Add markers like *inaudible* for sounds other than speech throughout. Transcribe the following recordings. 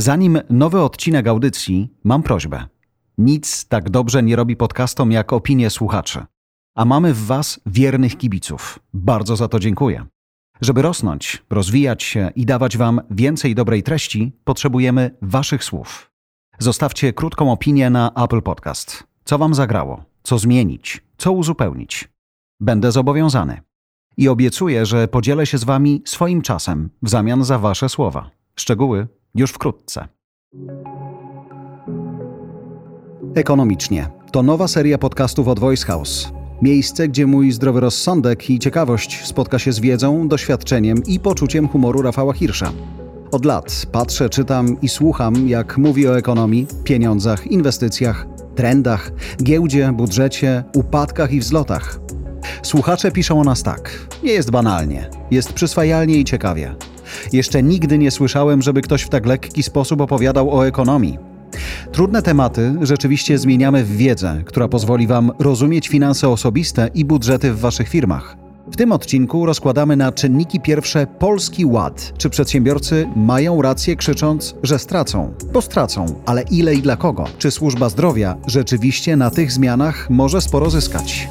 Zanim nowy odcinek audycji, mam prośbę. Nic tak dobrze nie robi podcastom jak opinie słuchaczy. A mamy w Was wiernych kibiców. Bardzo za to dziękuję. Żeby rosnąć, rozwijać się i dawać Wam więcej dobrej treści, potrzebujemy Waszych słów. Zostawcie krótką opinię na Apple Podcast. Co Wam zagrało? Co zmienić? Co uzupełnić? Będę zobowiązany. I obiecuję, że podzielę się z Wami swoim czasem w zamian za Wasze słowa. Szczegóły już wkrótce. Ekonomicznie to nowa seria podcastów od Voice House. Miejsce, gdzie mój zdrowy rozsądek i ciekawość spotka się z wiedzą, doświadczeniem i poczuciem humoru Rafała Hirsza. Od lat patrzę, czytam i słucham, jak mówi o ekonomii, pieniądzach, inwestycjach, trendach, giełdzie, budżecie, upadkach i wzlotach. Słuchacze piszą o nas tak. Nie jest banalnie, jest przyswajalnie i ciekawie. Jeszcze nigdy nie słyszałem, żeby ktoś w tak lekki sposób opowiadał o ekonomii. Trudne tematy rzeczywiście zmieniamy w wiedzę, która pozwoli Wam rozumieć finanse osobiste i budżety w Waszych firmach. W tym odcinku rozkładamy na czynniki pierwsze Polski Ład. Czy przedsiębiorcy mają rację krzycząc, że stracą? Bo stracą, ale ile i dla kogo? Czy służba zdrowia rzeczywiście na tych zmianach może sporo zyskać?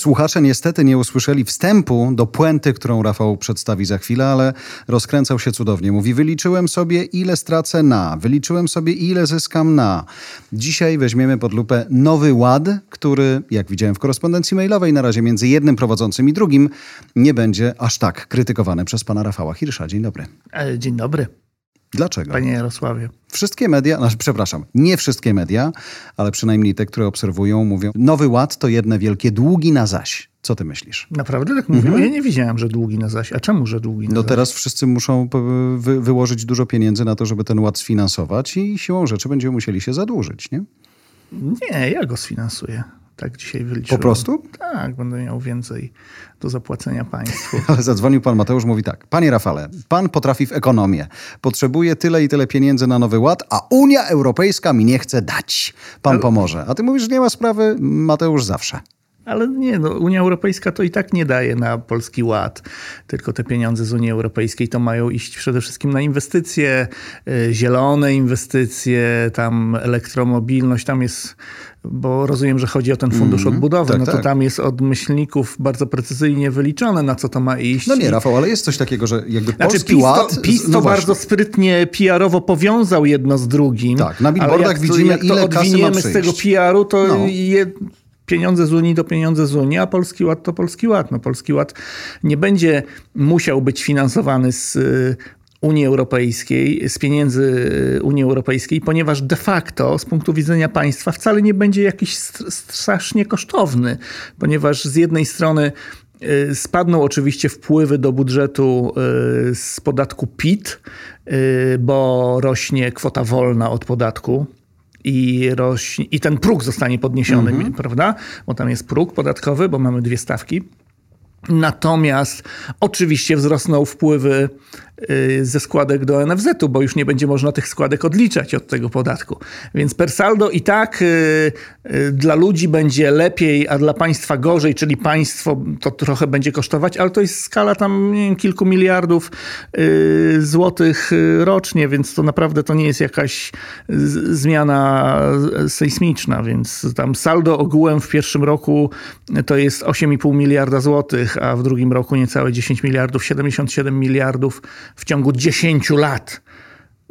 Słuchacze niestety nie usłyszeli wstępu do puenty, którą Rafał przedstawi za chwilę, ale rozkręcał się cudownie. Mówi: Wyliczyłem sobie, ile stracę na, wyliczyłem sobie, ile zyskam na. Dzisiaj weźmiemy pod lupę nowy ład, który, jak widziałem w korespondencji mailowej, na razie między jednym prowadzącym i drugim, nie będzie aż tak krytykowany przez pana Rafała Hirsza. Dzień dobry. E, dzień dobry. Dlaczego? Panie Jarosławie. Wszystkie media, znaczy, przepraszam, nie wszystkie media, ale przynajmniej te, które obserwują, mówią, nowy ład to jedne wielkie długi na zaś. Co ty myślisz? Naprawdę tak mówią? Mhm. Ja nie widziałem, że długi na zaś. A czemu, że długi na No zaś? teraz wszyscy muszą wy, wyłożyć dużo pieniędzy na to, żeby ten ład sfinansować i siłą rzeczy będziemy musieli się zadłużyć, nie? Nie, ja go sfinansuję. Tak dzisiaj wyliczyłem. Po prostu? Tak, będę miał więcej do zapłacenia państwu. *laughs* Ale zadzwonił pan Mateusz, mówi tak. Panie Rafale, pan potrafi w ekonomię. Potrzebuje tyle i tyle pieniędzy na Nowy Ład, a Unia Europejska mi nie chce dać. Pan Ale... pomoże. A ty mówisz, że nie ma sprawy, Mateusz zawsze. Ale nie, no, Unia Europejska to i tak nie daje na Polski Ład, tylko te pieniądze z Unii Europejskiej to mają iść przede wszystkim na inwestycje, y, zielone inwestycje, tam elektromobilność, tam jest bo rozumiem, że chodzi o ten fundusz mm, odbudowy, tak, no to tak. tam jest od myślników bardzo precyzyjnie wyliczone, na co to ma iść. No nie, Rafał, ale jest coś takiego, że jakby znaczy, Polski PiS Ład... To, PiS to no bardzo sprytnie PR-owo powiązał jedno z drugim. Tak, na billboardach widzimy, jak ile kasy ma z tego PR-u, to no. je, pieniądze z Unii to pieniądze z Unii, a Polski Ład to Polski Ład. No, Polski Ład nie będzie musiał być finansowany z Unii Europejskiej, z pieniędzy Unii Europejskiej, ponieważ de facto z punktu widzenia państwa wcale nie będzie jakiś strasznie kosztowny, ponieważ z jednej strony y, Spadną oczywiście wpływy do budżetu y, z podatku PIT, y, bo rośnie kwota wolna od podatku i, rośnie, i ten próg zostanie podniesiony, mhm. prawda? Bo tam jest próg podatkowy, bo mamy dwie stawki. Natomiast oczywiście wzrosną wpływy ze składek do NFZ-u, bo już nie będzie można tych składek odliczać od tego podatku. Więc per saldo i tak y, y, dla ludzi będzie lepiej, a dla państwa gorzej, czyli państwo to trochę będzie kosztować, ale to jest skala tam wiem, kilku miliardów złotych rocznie, więc to naprawdę to nie jest jakaś zmiana sejsmiczna, więc tam saldo ogółem w pierwszym roku to jest 8,5 miliarda złotych, a w drugim roku niecałe 10 miliardów, 77 miliardów w ciągu 10 lat.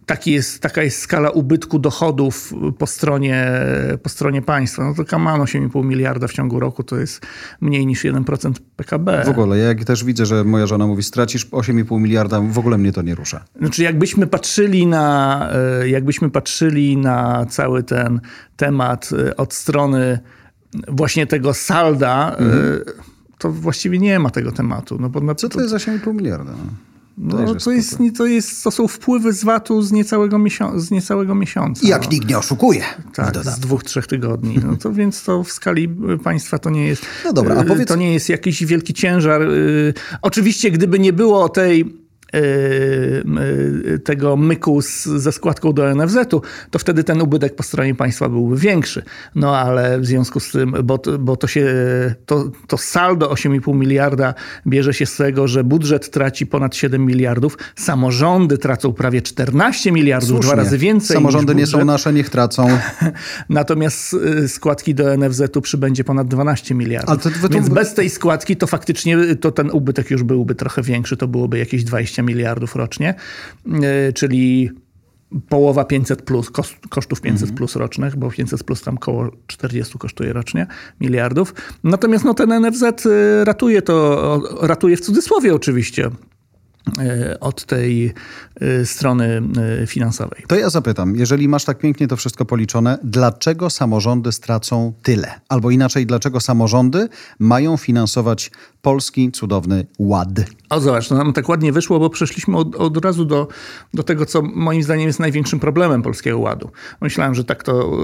Taki jest, taka jest skala ubytku dochodów po stronie, po stronie państwa. No to Kaman 8,5 miliarda w ciągu roku to jest mniej niż 1% PKB. W ogóle, ja też widzę, że moja żona mówi, stracisz 8,5 miliarda, w ogóle mnie to nie rusza. Znaczy, jakbyśmy patrzyli na, e, jakbyśmy patrzyli na cały ten temat e, od strony właśnie tego salda, mhm. to właściwie nie ma tego tematu. No bo Co to jest 8,5 miliarda? No, to, jest, to, jest, to są wpływy z VAT-u z niecałego, miesiąca, z niecałego miesiąca. I jak no. nikt nie oszukuje. Tak, z dwóch, trzech tygodni. No to więc to w skali państwa to nie jest. No dobra, a y, powiedz... To nie jest jakiś wielki ciężar. Y, oczywiście, gdyby nie było tej tego myku z, ze składką do NFZ-u, to wtedy ten ubytek po stronie państwa byłby większy. No ale w związku z tym, bo, bo to się, to, to saldo 8,5 miliarda bierze się z tego, że budżet traci ponad 7 miliardów, samorządy tracą prawie 14 miliardów, Słusznie. dwa razy więcej. Samorządy nie są nasze, niech tracą. *laughs* Natomiast y, składki do NFZ-u przybędzie ponad 12 miliardów. To- to- to- Więc bez tej składki to faktycznie y, to ten ubytek już byłby trochę większy, to byłoby jakieś 20 miliardów rocznie, y, czyli połowa 500 plus, kos- kosztów 500 plus rocznych, bo 500 plus tam koło 40 kosztuje rocznie miliardów. Natomiast no, ten NFZ y, ratuje to, ratuje w cudzysłowie oczywiście y, od tej strony finansowej. To ja zapytam, jeżeli masz tak pięknie to wszystko policzone, dlaczego samorządy stracą tyle? Albo inaczej, dlaczego samorządy mają finansować polski cudowny ład? O, zobacz, no nam tak ładnie wyszło, bo przeszliśmy od, od razu do, do tego, co moim zdaniem jest największym problemem Polskiego Ładu. Myślałem, że tak to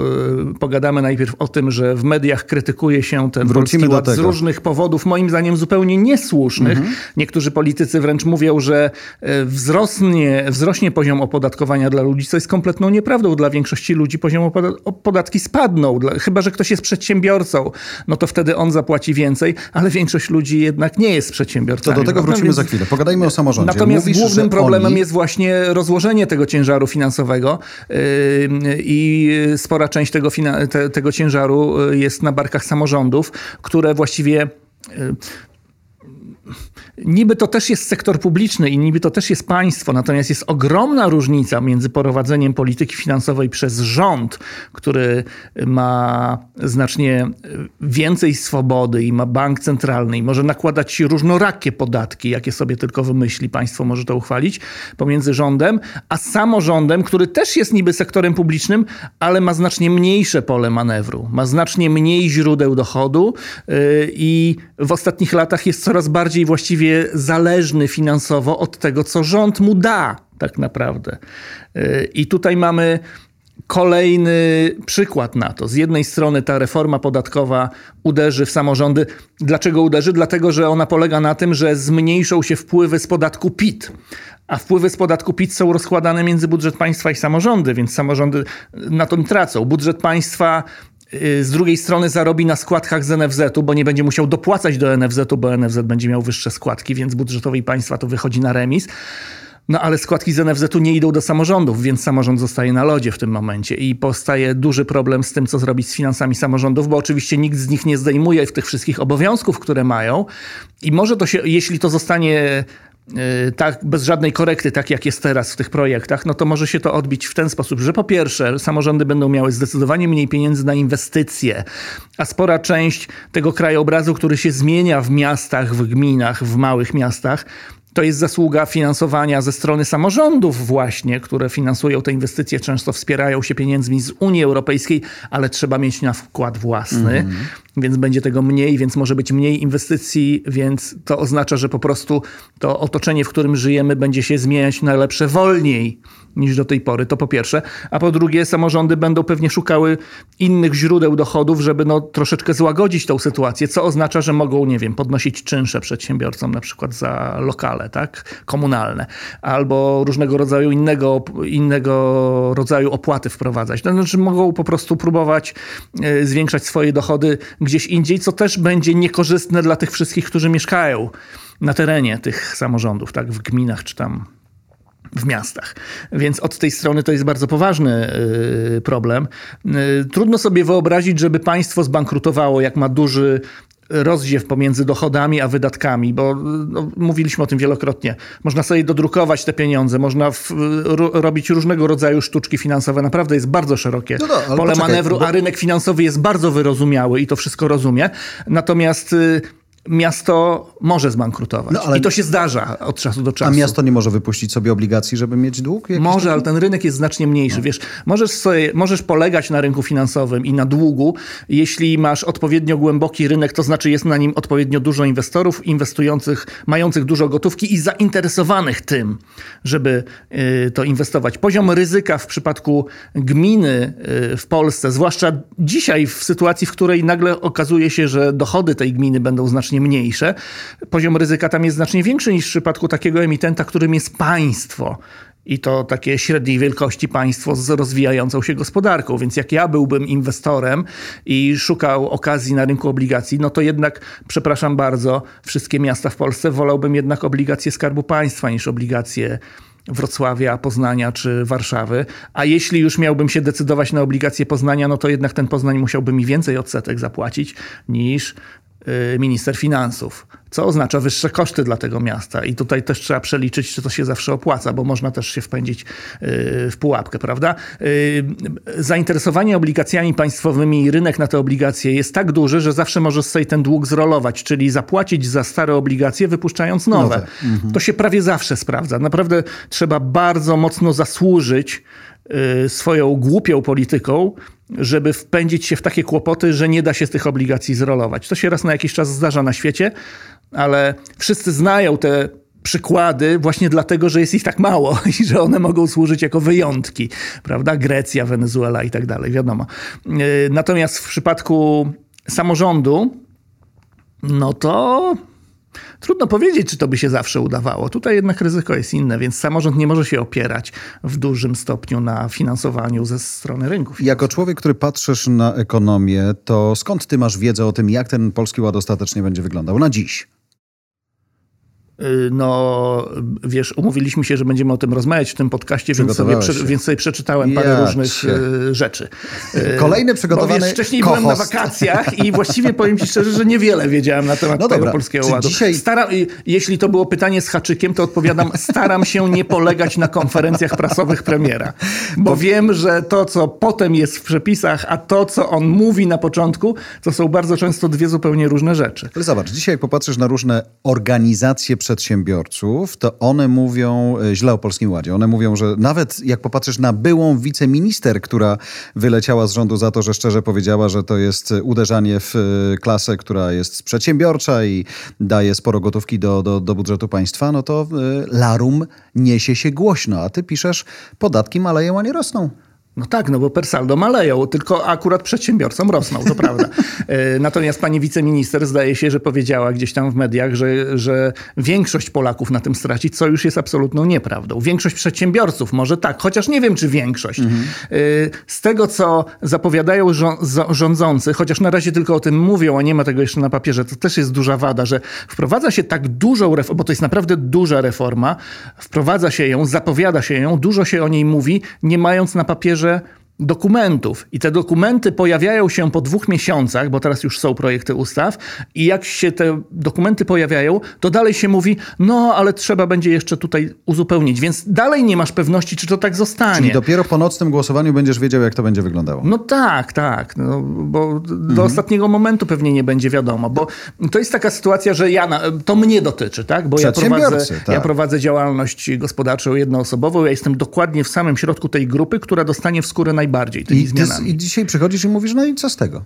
y, pogadamy najpierw o tym, że w mediach krytykuje się ten Wrócimy Polski Ład z tego. różnych powodów, moim zdaniem zupełnie niesłusznych. Niektórzy politycy wręcz mówią, że y, wzrosnie, wzrośnie poziom opodatkowania dla ludzi, co jest kompletną nieprawdą. Dla większości ludzi poziom opoda- o- podatki spadną. Dla, chyba, że ktoś jest przedsiębiorcą, no to wtedy on zapłaci więcej, ale większoś ludzi jednak nie jest To przedsiębiorcami. do tego prawda? wrócimy za chwilę. Pogadajmy o samorządzie. Natomiast Mówisz, głównym problemem oni... jest właśnie rozłożenie tego ciężaru finansowego yy, i spora część tego, tego ciężaru yy, jest na barkach samorządów, które właściwie yy, Niby to też jest sektor publiczny i niby to też jest państwo, natomiast jest ogromna różnica między prowadzeniem polityki finansowej przez rząd, który ma znacznie więcej swobody i ma bank centralny i może nakładać różnorakie podatki, jakie sobie tylko wymyśli, państwo może to uchwalić, pomiędzy rządem, a samorządem, który też jest niby sektorem publicznym, ale ma znacznie mniejsze pole manewru, ma znacznie mniej źródeł dochodu yy, i w ostatnich latach jest coraz bardziej właściwie zależny finansowo od tego, co rząd mu da, tak naprawdę. Yy, I tutaj mamy kolejny przykład na to. Z jednej strony ta reforma podatkowa uderzy w samorządy. Dlaczego uderzy? Dlatego, że ona polega na tym, że zmniejszą się wpływy z podatku PIT. A wpływy z podatku PIT są rozkładane między budżet państwa i samorządy, więc samorządy na tym tracą. Budżet państwa y, z drugiej strony zarobi na składkach z NFZ-u, bo nie będzie musiał dopłacać do NFZ-u, bo NFZ będzie miał wyższe składki, więc budżetowi państwa to wychodzi na remis. No ale składki z NFZ-u nie idą do samorządów, więc samorząd zostaje na lodzie w tym momencie i powstaje duży problem z tym, co zrobić z finansami samorządów, bo oczywiście nikt z nich nie zdejmuje tych wszystkich obowiązków, które mają i może to się, jeśli to zostanie y, tak, bez żadnej korekty, tak jak jest teraz w tych projektach, no to może się to odbić w ten sposób, że po pierwsze samorządy będą miały zdecydowanie mniej pieniędzy na inwestycje, a spora część tego krajobrazu, który się zmienia w miastach, w gminach, w małych miastach, to jest zasługa finansowania ze strony samorządów właśnie, które finansują te inwestycje, często wspierają się pieniędzmi z Unii Europejskiej, ale trzeba mieć na wkład własny, więc będzie tego mniej, więc może być mniej inwestycji, więc to oznacza, że po prostu to otoczenie, w którym żyjemy, będzie się zmieniać na lepsze wolniej niż do tej pory. To po pierwsze. A po drugie, samorządy będą pewnie szukały innych źródeł dochodów, żeby no, troszeczkę złagodzić tą sytuację, co oznacza, że mogą, nie wiem, podnosić czynsze przedsiębiorcom, na przykład za lokale, tak, komunalne, albo różnego rodzaju innego, innego rodzaju opłaty wprowadzać. To znaczy mogą po prostu próbować e, zwiększać swoje dochody gdzieś indziej, co też będzie niekorzystne dla tych wszystkich, którzy mieszkają na terenie tych samorządów, tak, w gminach czy tam w miastach. Więc od tej strony to jest bardzo poważny y, problem. Y, Trudno sobie wyobrazić, żeby państwo zbankrutowało, jak ma duży rozdziew pomiędzy dochodami a wydatkami, bo no, mówiliśmy o tym wielokrotnie. Można sobie dodrukować te pieniądze, można w, ro, robić różnego rodzaju sztuczki finansowe. Naprawdę jest bardzo szerokie No, no, pole poczekaj, manewru, bo- a rynek finansowy jest bardzo wyrozumiały i to wszystko rozumie. Natomiast y, miasto może zbankrutować. No, ale- I to się zdarza od czasu do A czasu. miasto nie może wypuścić sobie obligacji, żeby mieć dług? Może, taki? ale ten rynek jest znacznie No. mniejszy. Wiesz, możesz, sobie, możesz polegać na rynku finansowym i na długu, jeśli masz odpowiednio głęboki rynek, to znaczy jest na nim odpowiednio dużo inwestorów, inwestujących, mających dużo gotówki i zainteresowanych tym, żeby y, to inwestować. Poziom ryzyka w przypadku gminy y, w Polsce, zwłaszcza dzisiaj w sytuacji, w której nagle okazuje się, że dochody tej gminy będą znacznie znacznie mniejsze. Poziom ryzyka tam jest znacznie większy niż w przypadku takiego emitenta, którym jest państwo i to takie średniej wielkości państwo z rozwijającą się gospodarką. Więc jak ja byłbym inwestorem i szukał okazji na rynku obligacji, no to jednak, przepraszam bardzo, wszystkie miasta w Polsce wolałbym jednak obligacje Skarbu Państwa niż obligacje Wrocławia, Poznania czy Warszawy. A jeśli już miałbym się decydować na obligacje Poznania, no to jednak ten Poznań musiałby mi więcej odsetek zapłacić niż minister finansów, co oznacza wyższe koszty dla tego miasta. I tutaj też trzeba przeliczyć, czy to się zawsze opłaca, bo można też się wpędzić y, w pułapkę, prawda? Y, zainteresowanie obligacjami państwowymi i rynek na te obligacje jest tak duży, że zawsze możesz sobie ten dług zrolować, czyli zapłacić za stare obligacje, wypuszczając nowe. nowe. Mhm. To się prawie zawsze sprawdza. Naprawdę trzeba bardzo mocno zasłużyć swoją głupią polityką, żeby wpędzić się w takie kłopoty, że nie da się z tych obligacji zrolować. To się raz na jakiś czas zdarza na świecie, ale wszyscy znają te przykłady właśnie dlatego, że jest ich tak mało *laughs* i że one mogą służyć jako wyjątki, prawda? Grecja, Wenezuela i tak dalej, wiadomo. Yy, natomiast w przypadku samorządu, no to Trudno powiedzieć, czy to by się zawsze udawało. Tutaj jednak ryzyko jest inne, więc samorząd nie może się opierać w dużym stopniu na finansowaniu ze strony rynków. Jako człowiek, który patrzysz na ekonomię, to skąd ty masz wiedzę o tym, jak ten polski ład ostatecznie będzie wyglądał na dziś? Y, no, wiesz, umówiliśmy się, że będziemy o tym rozmawiać w tym podcaście, więc sobie, więc sobie przeczytałem parę ja różnych cię. Y, rzeczy. *laughs* Y, Kolejny przygotowany Bo wiesz, Wcześniej byłem na wakacjach i właściwie *laughs* powiem ci szczerze, że niewiele wiedziałem na temat no tego polskiego ładu. Dzisiaj... Staram, jeśli to było pytanie z haczykiem, to odpowiadam, *laughs* staram się nie polegać na konferencjach prasowych premiera. Bo to... wiem, że to, co potem jest w przepisach, a to, co on mówi na początku, to są bardzo często dwie zupełnie różne rzeczy. Ale zobacz, dzisiaj jak popatrzysz na różne organizacje przedsiębiorców, to one mówią e, źle o Polskim Ładzie. One mówią, że nawet jak popatrzysz na byłą wiceminister, która wyleciała z rządu za to, że szczerze powiedziała, że to jest uderzanie w e, klasę, która jest przedsiębiorcza i daje sporo gotówki do, do, do budżetu państwa, no to e, larum niesie się głośno, a ty piszesz, podatki maleją, a nie rosną. No tak, no bo per saldo maleją, tylko akurat przedsiębiorcom rosną, to prawda. *laughs* E, natomiast pani wiceminister zdaje się, że powiedziała gdzieś tam w mediach, że, że większość Polaków na tym straci, co już jest absolutną nieprawdą. Większość przedsiębiorców może tak, chociaż nie wiem, czy większość. Mhm. E, z tego, co zapowiadają rządzący, chociaż na razie tylko o tym mówią, a nie ma tego jeszcze na papierze, to też jest duża wada, że wprowadza się tak dużą reformę, bo to jest naprawdę duża reforma, wprowadza się ją, zapowiada się ją, dużo się o niej mówi, nie mając na papierze że dokumentów. I te dokumenty pojawiają się po dwóch miesiącach, bo teraz już są projekty ustaw, i jak się te dokumenty pojawiają, to dalej się mówi, no ale trzeba będzie jeszcze tutaj uzupełnić. Więc dalej nie masz pewności, czy to tak zostanie. Czyli dopiero po nocnym głosowaniu będziesz wiedział, jak to będzie wyglądało. No tak, tak. No, bo do mhm. ostatniego momentu pewnie nie będzie wiadomo, bo to jest taka sytuacja, że ja, to mnie dotyczy, tak? Bo ja prowadzę, tak. ja prowadzę działalność gospodarczą jednoosobową, ja jestem dokładnie w samym środku tej grupy, która dostanie w skórę najbardziej tymi I, zmianami. I dzisiaj przychodzisz i mówisz, no i co z tego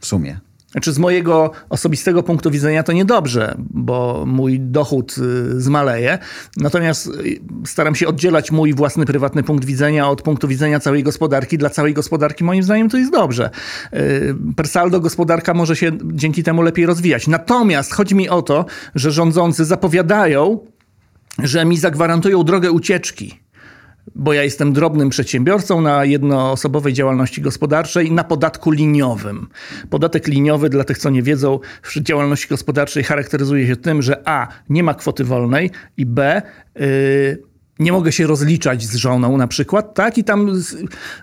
w sumie? Znaczy z mojego osobistego punktu widzenia to niedobrze, bo mój dochód y, zmaleje. Natomiast y, staram się oddzielać mój własny, prywatny punkt widzenia od punktu widzenia całej gospodarki. Dla całej gospodarki moim zdaniem to jest dobrze. Y, per saldo gospodarka może się dzięki temu lepiej rozwijać. Natomiast chodzi mi o to, że rządzący zapowiadają, że mi zagwarantują drogę ucieczki bo ja jestem drobnym przedsiębiorcą na jednoosobowej działalności gospodarczej na podatku liniowym. Podatek liniowy, dla tych, co nie wiedzą, w działalności gospodarczej charakteryzuje się tym, że A nie ma kwoty wolnej i B. Yy, nie mogę się rozliczać z żoną na przykład, tak? I tam,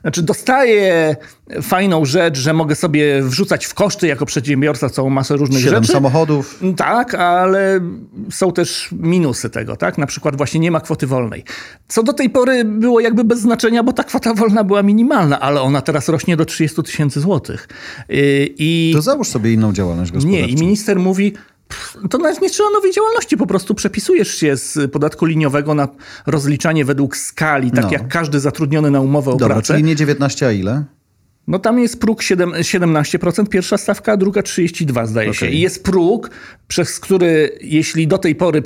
znaczy dostaję fajną rzecz, że mogę sobie wrzucać w koszty jako przedsiębiorca całą masę różnych Siedem rzeczy. samochodów. Tak, ale są też minusy tego, tak? Na przykład właśnie nie ma kwoty wolnej. Co do tej pory było jakby bez znaczenia, bo ta kwota wolna była minimalna, ale ona teraz rośnie do 30 tysięcy złotych. Y, I... To załóż sobie inną działalność gospodarczą. Nie, i minister mówi, to nawet nie trzeba nowej działalności, po prostu przepisujesz się z podatku liniowego na rozliczanie według skali, tak no. jak każdy zatrudniony na umowę o Dobra, pracę. czyli nie 19, a ile? No tam jest próg 7, 17%, pierwsza stawka, druga 32 zdaje okay. się. I jest próg, przez który jeśli do tej pory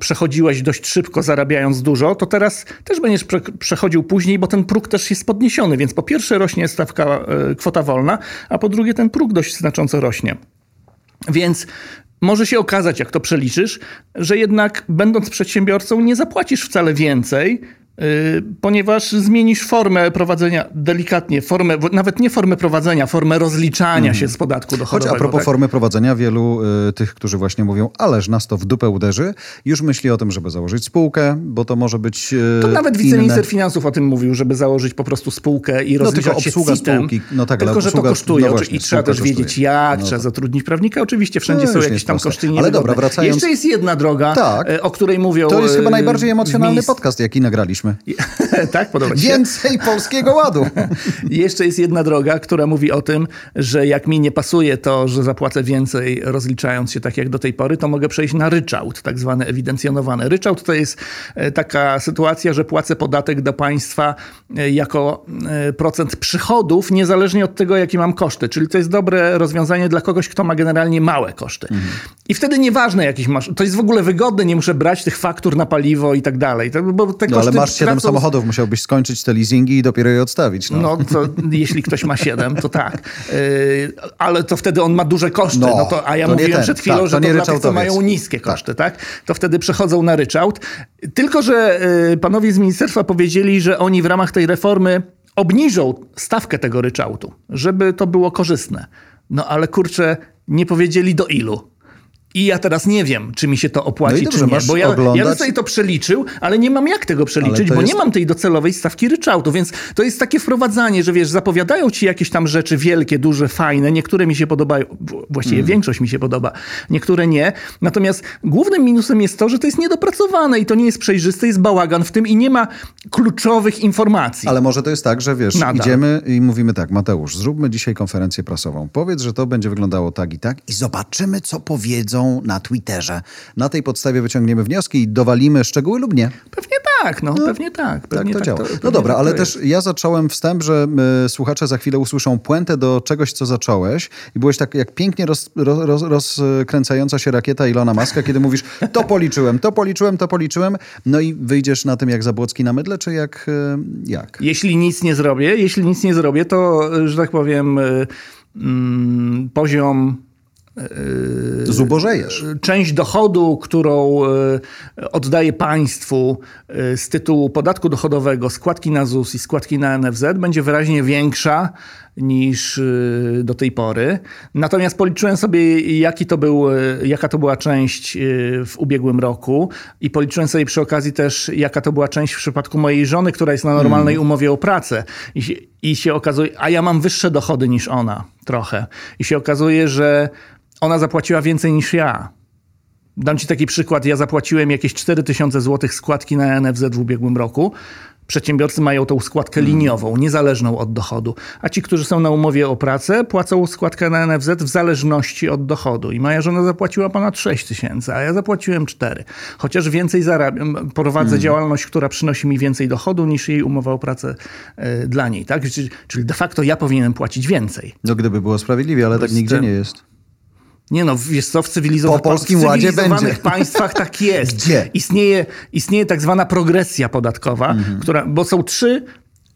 przechodziłeś dość szybko, zarabiając dużo, to teraz też będziesz prze przechodził później, bo ten próg też jest podniesiony. Więc po pierwsze rośnie stawka, y, kwota wolna, a po drugie ten próg dość znacząco rośnie. Więc może się okazać, jak to przeliczysz, że jednak będąc przedsiębiorcą nie zapłacisz wcale więcej, ponieważ zmienisz formę prowadzenia delikatnie, formę, nawet nie formę prowadzenia, formę rozliczania mm. się z podatku dochodowego. Choć a propos tak? formy prowadzenia, wielu y, tych, którzy właśnie mówią, ależ nas to w dupę uderzy, już myśli o tym, żeby założyć spółkę, bo to może być y, To nawet wiceminister finansów o tym mówił, żeby założyć po prostu spółkę i rozliczać no, tylko obsługa spółki. No tak, tylko, że to kosztuje no właśnie, i trzeba też kosztuje. wiedzieć jak, no trzeba tak. zatrudnić prawnika. Oczywiście wszędzie no, są jakieś tam koszty Ale dobra, wracając... Jeszcze jest jedna droga, tak. o której mówią... To jest chyba najbardziej emocjonalny podcast, jaki nagraliśmy. *laughs* tak, podoba. Więcej polskiego ładu. *laughs* Jeszcze jest jedna droga, która mówi o tym, że jak mi nie pasuje to, że zapłacę więcej rozliczając się tak jak do tej pory, to mogę przejść na ryczałt, tak zwany ewidencjonowany. Ryczałt to jest e, taka sytuacja, że płacę podatek do państwa e, jako e, procent przychodów, niezależnie od tego, jakie mam koszty. Czyli to jest dobre rozwiązanie dla kogoś, kto ma generalnie małe koszty. Mhm. I wtedy nieważne jakieś masz, to jest w ogóle wygodne, nie muszę brać tych faktur na paliwo i tak dalej. Bo te no, ale masz 7 samochodów, musiałbyś skończyć te leasingi i dopiero je odstawić. No, no to jeśli ktoś ma 7, to tak. Yy, ale to wtedy on ma duże koszty. No, no to, a ja to mówiłem przed chwilą, tak, że to, to dla tych, co mają niskie tak. koszty, tak. tak? To wtedy przechodzą na ryczałt. Tylko, że yy, panowie z ministerstwa powiedzieli, że oni w ramach tej reformy obniżą stawkę tego ryczałtu, żeby to było korzystne. No ale kurczę, nie powiedzieli do ilu. I ja teraz nie wiem, czy mi się to opłaci, no dobrze, czy nie. Bo ja, oglądać... ja sobie to przeliczył, ale nie mam jak tego przeliczyć, bo jest... nie mam tej docelowej stawki ryczałtu. Więc to jest takie wprowadzanie, że wiesz, zapowiadają ci jakieś tam rzeczy wielkie, duże, fajne. Niektóre mi się podobają, właściwie mm. większość mi się podoba, niektóre nie. Natomiast głównym minusem jest to, że to jest niedopracowane i to nie jest przejrzyste, jest bałagan w tym i nie ma kluczowych informacji. Ale może to jest tak, że wiesz, Nadal. idziemy i mówimy tak, Mateusz, zróbmy dzisiaj konferencję prasową. Powiedz, że to będzie wyglądało tak i tak i zobaczymy, co powiedzą na Twitterze. Na tej podstawie wyciągniemy wnioski i dowalimy szczegóły lub nie. Pewnie tak, no, no pewnie tak. Pewnie tak to tak, działa. To, no dobra, tak ale też ja zacząłem wstęp, że y, słuchacze za chwilę usłyszą puentę do czegoś, co zacząłeś i byłeś tak jak pięknie roz, roz, rozkręcająca się rakieta Ilona Maska, kiedy mówisz, to policzyłem, to policzyłem, to policzyłem, no i wyjdziesz na tym jak Zabłocki na mydle, czy jak? Y, jak? Jeśli nic nie zrobię, jeśli nic nie zrobię, to, że tak powiem, y, mm, poziom Zubożejesz. Część dochodu, którą e, oddaje państwu e, z tytułu podatku dochodowego, składki na ZUS i składki na NFZ będzie wyraźnie większa niż do tej pory. Natomiast policzyłem sobie, jaki to był, jaka to była część w ubiegłym roku i policzyłem sobie przy okazji też, jaka to była część w przypadku mojej żony, która jest na normalnej hmm. umowie o pracę. I I się okazuje, a ja mam wyższe dochody niż ona trochę. I się okazuje, że ona zapłaciła więcej niż ja. Dam ci taki przykład. Ja zapłaciłem jakieś 4000 zł składki na NFZ w ubiegłym roku. Przedsiębiorcy mają tą składkę hmm. liniową, niezależną od dochodu, a ci, którzy są na umowie o pracę, płacą składkę na NFZ w zależności od dochodu. I moja żona zapłaciła ponad 6 tysięcy, a ja zapłaciłem 4. Chociaż więcej zarabiam, prowadzę hmm. działalność, która przynosi mi więcej dochodu niż jej umowa o pracę y, dla niej. Tak? Czyli de facto ja powinienem płacić więcej. No gdyby było sprawiedliwie, ale tak nigdzie nie jest. Nie no, wiesz co, w, cywilizowa- po polskim w cywilizowanych będzie. *laughs* państwach tak jest. Gdzie? Istnieje, istnieje tak zwana progresja podatkowa, mhm. która, bo są trzy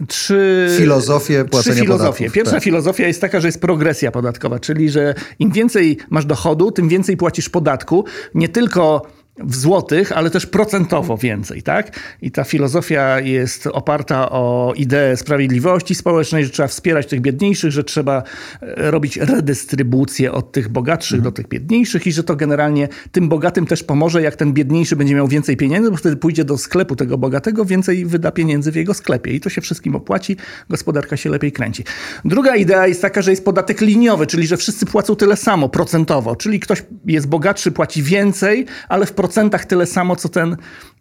trzy filozofie płacenia trzy filozofie. Podatków, Pierwsza tak. filozofia jest taka, że jest progresja podatkowa, czyli że im więcej masz dochodu, tym więcej płacisz podatku, nie tylko w złotych, ale też procentowo więcej, tak? I ta filozofia jest oparta o ideę sprawiedliwości społecznej, że trzeba wspierać tych biedniejszych, że trzeba e, robić redystrybucję od tych bogatszych mhm. do tych biedniejszych i że to generalnie tym bogatym też pomoże, jak ten biedniejszy będzie miał więcej pieniędzy, bo wtedy pójdzie do sklepu tego bogatego, więcej wyda pieniędzy w jego sklepie i to się wszystkim opłaci, gospodarka się lepiej kręci. Druga idea jest taka, że jest podatek liniowy, czyli że wszyscy płacą tyle samo procentowo, czyli ktoś jest bogatszy, płaci więcej, ale w procentach tyle samo, co ten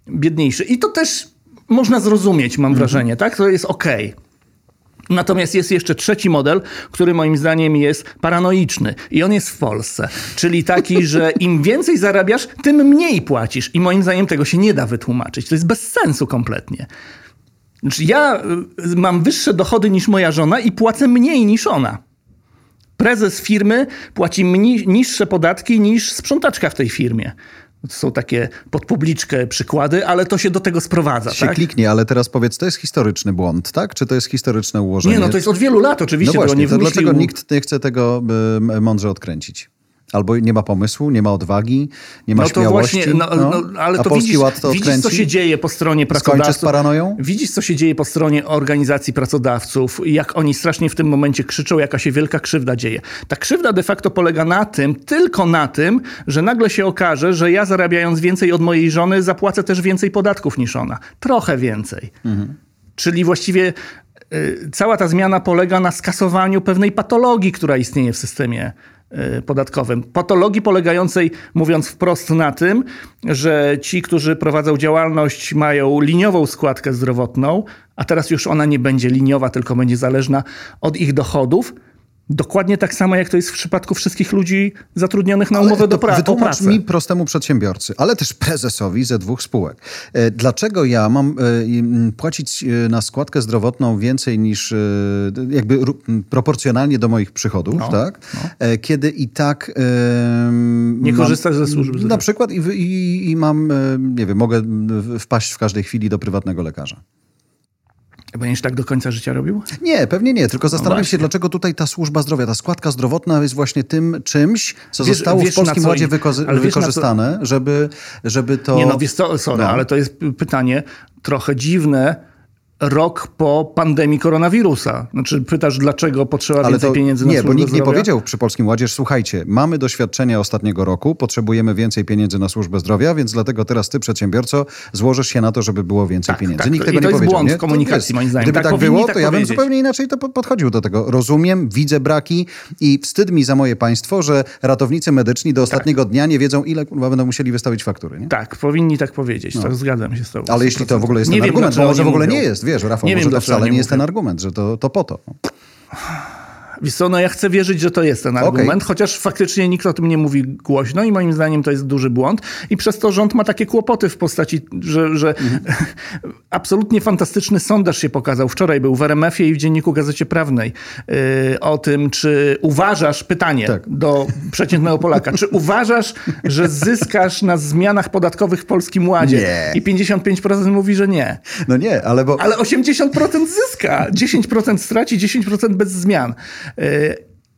biedniejszy. I to też można zrozumieć, mam mhm. wrażenie, tak? To jest ok. Natomiast jest jeszcze trzeci model, który moim zdaniem jest paranoiczny i on jest w Polsce. Czyli taki, *laughs* że im więcej zarabiasz, tym mniej płacisz. I moim zdaniem tego się nie da wytłumaczyć. To jest bez sensu kompletnie. Znaczy ja y, mam wyższe dochody niż moja żona i płacę mniej niż ona. Prezes firmy płaci niższe podatki niż sprzątaczka w tej firmie. To są takie pod publiczkę przykłady, ale to się do tego sprowadza. Się tak? kliknie, ale teraz powiedz, to jest historyczny błąd, tak? Czy to jest historyczne ułożenie? Nie, no to jest od wielu lat oczywiście. No właśnie, to dlaczego nikt nie chce tego mądrze odkręcić? Albo nie ma pomysłu, nie ma odwagi, nie ma no to śmiałości. Właśnie, no, no, ale A to Polski widzisz, Ład to widzisz, co się dzieje po stronie pracodawców. z paranoją? Widzisz, co się dzieje po stronie organizacji pracodawców, jak oni strasznie w tym momencie krzyczą, jaka się wielka krzywda dzieje. Ta krzywda de facto polega na tym, tylko na tym, że nagle się okaże, że ja zarabiając więcej od mojej żony, zapłacę też więcej podatków niż ona. Trochę więcej. Mhm. Czyli właściwie y, cała ta zmiana polega na skasowaniu pewnej patologii, która istnieje w systemie podatkowym. Patologii polegającej, mówiąc wprost, na tym, że ci, którzy prowadzą działalność, mają liniową składkę zdrowotną, a teraz już ona nie będzie liniowa, tylko będzie zależna od ich dochodów. Dokładnie tak samo, jak to jest w przypadku wszystkich ludzi zatrudnionych na umowę do pra- o Wytłumacz pracę. mi, prostemu przedsiębiorcy, ale też prezesowi ze dwóch spółek. E, Dlaczego ja mam e, płacić e, na składkę zdrowotną więcej niż jakby proporcjonalnie do moich przychodów, No, tak? E, Kiedy i tak... e, Nie korzystasz ze służby Na przykład i, i, i mam, nie wiem, mogę wpaść w każdej chwili do prywatnego lekarza. Będziesz tak do końca życia robił? Nie, pewnie nie, tylko zastanawiam się, właśnie. dlaczego tutaj ta służba zdrowia, ta składka zdrowotna jest właśnie tym czymś, co Wiesz- zostało wiesz, w Polskim co Ładzie wyko- na co- wykorzystane, żeby, żeby to... Nie no, wiesz co, sorry, No. ale to jest pytanie trochę dziwne. Rok po pandemii koronawirusa. Znaczy pytasz, dlaczego potrzeba Ale więcej to pieniędzy na nie, bo służbę nikt nie zdrowia? powiedział przy Polskim Ładzie, słuchajcie, mamy doświadczenia ostatniego roku, potrzebujemy więcej pieniędzy na służbę zdrowia, więc dlatego teraz ty, przedsiębiorco, złożysz się na to, żeby było więcej Tak, pieniędzy. tak. Nikt I tego to nie jest powiedział. błąd nie? w komunikacji, moim zdaniem. Gdyby Tak tak, było, tak to ja bym zupełnie inaczej to po- podchodził do tego. Rozumiem, widzę braki i wstyd mi za moje państwo, że ratownicy medyczni do ostatniego dnia nie wiedzą, ile będą musieli wystawić faktury. Nie? Tak, powinni tak powiedzieć. Tak, zgadzam się z tobą. Ale jeśli to w ogóle jest Nie ten wiem, argument, bo może w ogóle nie jest, wiesz, Rafał, Nie może wiem, to wcale nie jest mówią. ten argument, że to, to po to. Wiesz co, no ja chcę wierzyć, że to jest ten argument, chociaż faktycznie nikt o tym nie mówi głośno i moim zdaniem to jest duży błąd i przez to rząd ma takie kłopoty w postaci, że, że *laughs* absolutnie fantastyczny sondaż się pokazał. Wczoraj był w RMF-ie i w Dzienniku Gazecie Prawnej yy, o tym, czy uważasz, pytanie Tak. do przeciętnego Polaka, czy uważasz, że zyskasz na zmianach podatkowych w Polskim Ładzie? Nie. I 55% mówi, że nie. No nie, ale bo... Ale 80% zyska. 10% straci, 10% bez zmian.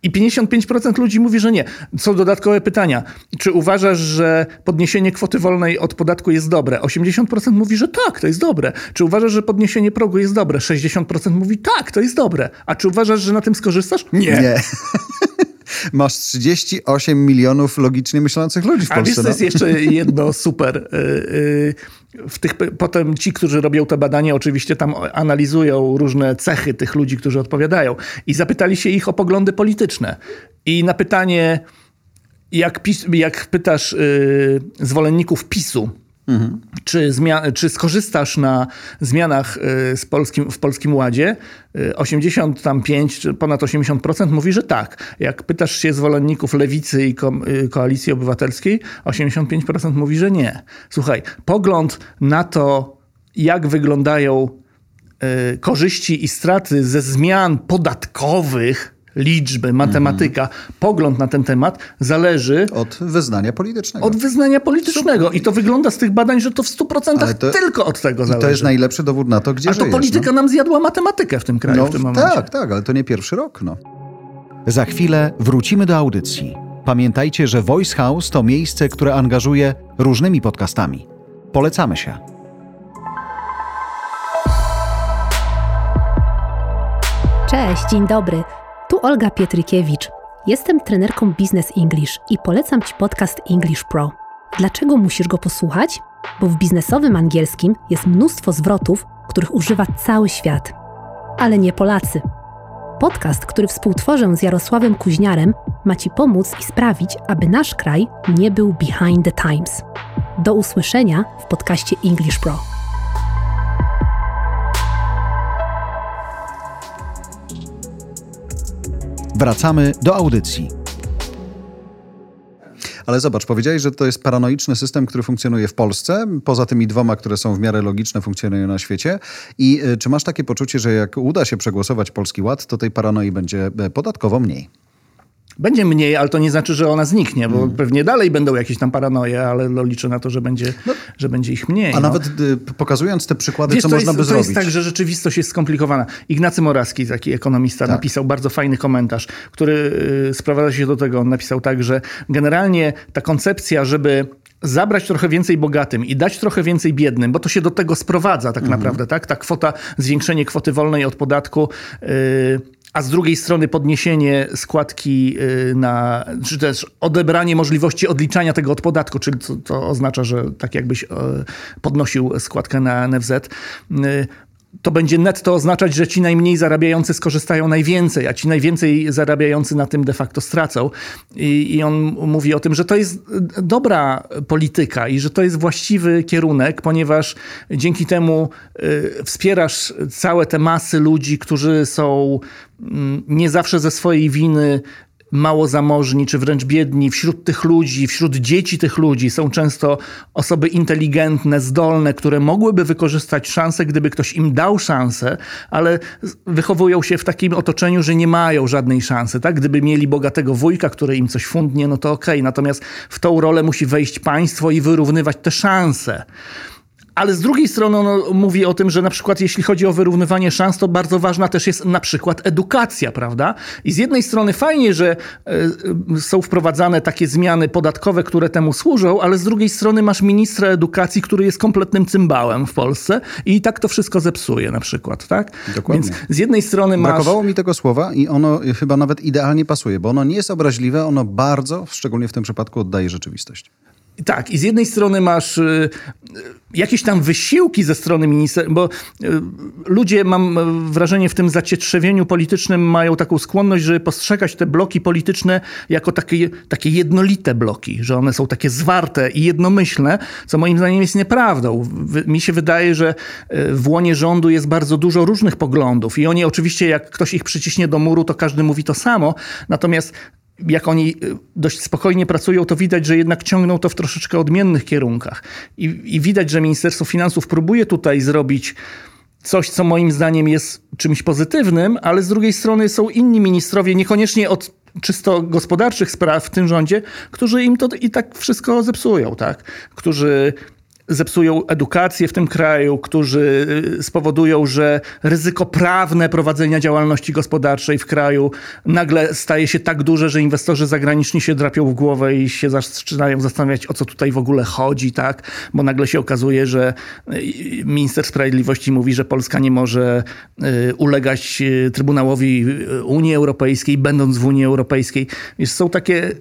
I 55% ludzi mówi, że nie. Są dodatkowe pytania. Czy uważasz, że podniesienie kwoty wolnej od podatku jest dobre? 80% mówi, że tak, to jest dobre. Czy uważasz, że podniesienie progu jest dobre? 60% mówi tak, to jest dobre. A czy uważasz, że na tym skorzystasz? Nie. Nie. *laughs* Masz 38 milionów logicznie myślących ludzi w A wiesz, Polsce. co jest no. jeszcze *laughs* jedno super? Yy, yy, W tych, potem ci, którzy robią te badania, oczywiście tam analizują różne cechy tych ludzi, którzy odpowiadają. I zapytali się ich o poglądy polityczne. I na pytanie, jak, jak pytasz yy, zwolenników PiSu, czy, zmia- czy skorzystasz na zmianach y, z polskim, w Polskim Ładzie? Y, 85 czy ponad 80% mówi, że tak. Jak pytasz się zwolenników Lewicy i Ko- y, Koalicji Obywatelskiej, 85% mówi, że nie. Słuchaj, pogląd na to, jak wyglądają y, korzyści i straty ze zmian podatkowych, liczby, matematyka, pogląd na ten temat zależy Od wyznania politycznego. od wyznania politycznego. I to wygląda z tych badań, że to w 100% Ale to- tylko od tego I zależy. to jest najlepszy dowód na to, gdzie A to żyjesz. polityka nam zjadła matematykę w tym kraju no. w tym no, momencie. tak, tak, ale to nie pierwszy rok. No. Za chwilę wrócimy do audycji. Pamiętajcie, że Voice House to miejsce, które angażuje różnymi podcastami. Polecamy się. Cześć, dzień dobry. Tu Olga Pietrykiewicz. Jestem trenerką Business English i polecam Ci podcast English Pro. Dlaczego musisz go posłuchać? Bo w biznesowym angielskim jest mnóstwo zwrotów, których używa cały świat. Ale nie Polacy. Podcast, który współtworzę z Jarosławem Kuźniarem, ma Ci pomóc i sprawić, aby nasz kraj nie był behind the times. Do usłyszenia w podcaście English Pro. Wracamy do audycji. Ale zobacz, powiedziałeś, że to jest paranoiczny system, który funkcjonuje w Polsce, poza tymi dwoma, które są w miarę logiczne, funkcjonują na świecie. I y, czy masz takie poczucie, że jak uda się przegłosować Polski Ład, to tej paranoi będzie e, podatkowo mniej? Będzie mniej, ale to nie znaczy, że ona zniknie, bo hmm. pewnie dalej będą jakieś tam paranoje, ale no, liczę na to, że będzie, no. że będzie ich mniej. A no. nawet y, pokazując te przykłady, Wiesz, co można jest, by to zrobić. To jest tak, że rzeczywistość jest skomplikowana. Ignacy Moraski, taki ekonomista, tak. napisał bardzo fajny komentarz, który y, sprowadza się do tego. On napisał tak, że generalnie ta koncepcja, żeby zabrać trochę więcej bogatym i dać trochę więcej biednym, bo to się do tego sprowadza tak mhm. naprawdę, tak? Ta kwota, zwiększenie kwoty wolnej od podatku. Yy, a z drugiej strony podniesienie składki y, na, czy też odebranie możliwości odliczania tego od podatku, czyli to, to oznacza, że tak jakbyś e, podnosił składkę na NFZ y, to będzie netto oznaczać, że ci najmniej zarabiający skorzystają najwięcej, a ci najwięcej zarabiający na tym de facto stracą. I, I, on mówi o tym, że to jest dobra polityka i że to jest właściwy kierunek, ponieważ dzięki temu y, wspierasz całe te masy ludzi, którzy są y, nie zawsze ze swojej winy mało zamożni, czy wręcz biedni, wśród tych ludzi, wśród dzieci tych ludzi są często osoby inteligentne, zdolne, które mogłyby wykorzystać szansę, gdyby ktoś im dał szansę, ale wychowują się w takim otoczeniu, że nie mają żadnej szansy. Tak? Gdyby mieli bogatego wujka, który im coś fundnie, no to okej. Okay. Natomiast w tą rolę musi wejść państwo i wyrównywać te szanse ale z drugiej strony on mówi o tym, że na przykład jeśli chodzi o wyrównywanie szans, to bardzo ważna też jest na przykład edukacja, prawda? I z jednej strony fajnie, że e, są wprowadzane takie zmiany podatkowe, które temu służą, ale z drugiej strony masz ministra edukacji, który jest kompletnym cymbałem w Polsce i tak to wszystko zepsuje na przykład, tak? Dokładnie. Więc z jednej strony masz... Brakowało mi tego słowa i ono chyba nawet idealnie pasuje, bo ono nie jest obraźliwe, ono bardzo, szczególnie w tym przypadku, oddaje rzeczywistość. Tak, i z jednej strony masz y, jakieś tam wysiłki ze strony ministra, bo y, ludzie, mam wrażenie, w tym zacietrzewieniu politycznym mają taką skłonność, żeby postrzegać te bloki polityczne jako takie, takie jednolite bloki, że one są takie zwarte i jednomyślne, co moim zdaniem jest nieprawdą. Mi się wydaje, że y, w łonie rządu jest bardzo dużo różnych poglądów i oni oczywiście, jak ktoś ich przyciśnie do muru, to każdy mówi to samo, natomiast jak oni y, dość spokojnie pracują, to widać, że jednak ciągną to w troszeczkę odmiennych kierunkach. I, I, widać, że Ministerstwo Finansów próbuje tutaj zrobić coś, co moim zdaniem jest czymś pozytywnym, ale z drugiej strony są inni ministrowie, niekoniecznie od czysto gospodarczych spraw w tym rządzie, którzy im to i tak wszystko zepsują, tak? Którzy zepsują edukację w tym kraju, którzy y, spowodują, że ryzyko prawne prowadzenia działalności gospodarczej w kraju nagle staje się tak duże, że inwestorzy zagraniczni się drapią w głowę i się zaczynają zastanawiać, o co tutaj w ogóle chodzi, tak? Bo nagle się okazuje, że y, minister sprawiedliwości mówi, że Polska nie może y, ulegać Trybunałowi Unii Europejskiej, będąc w Unii Europejskiej. Wiesz, są takie...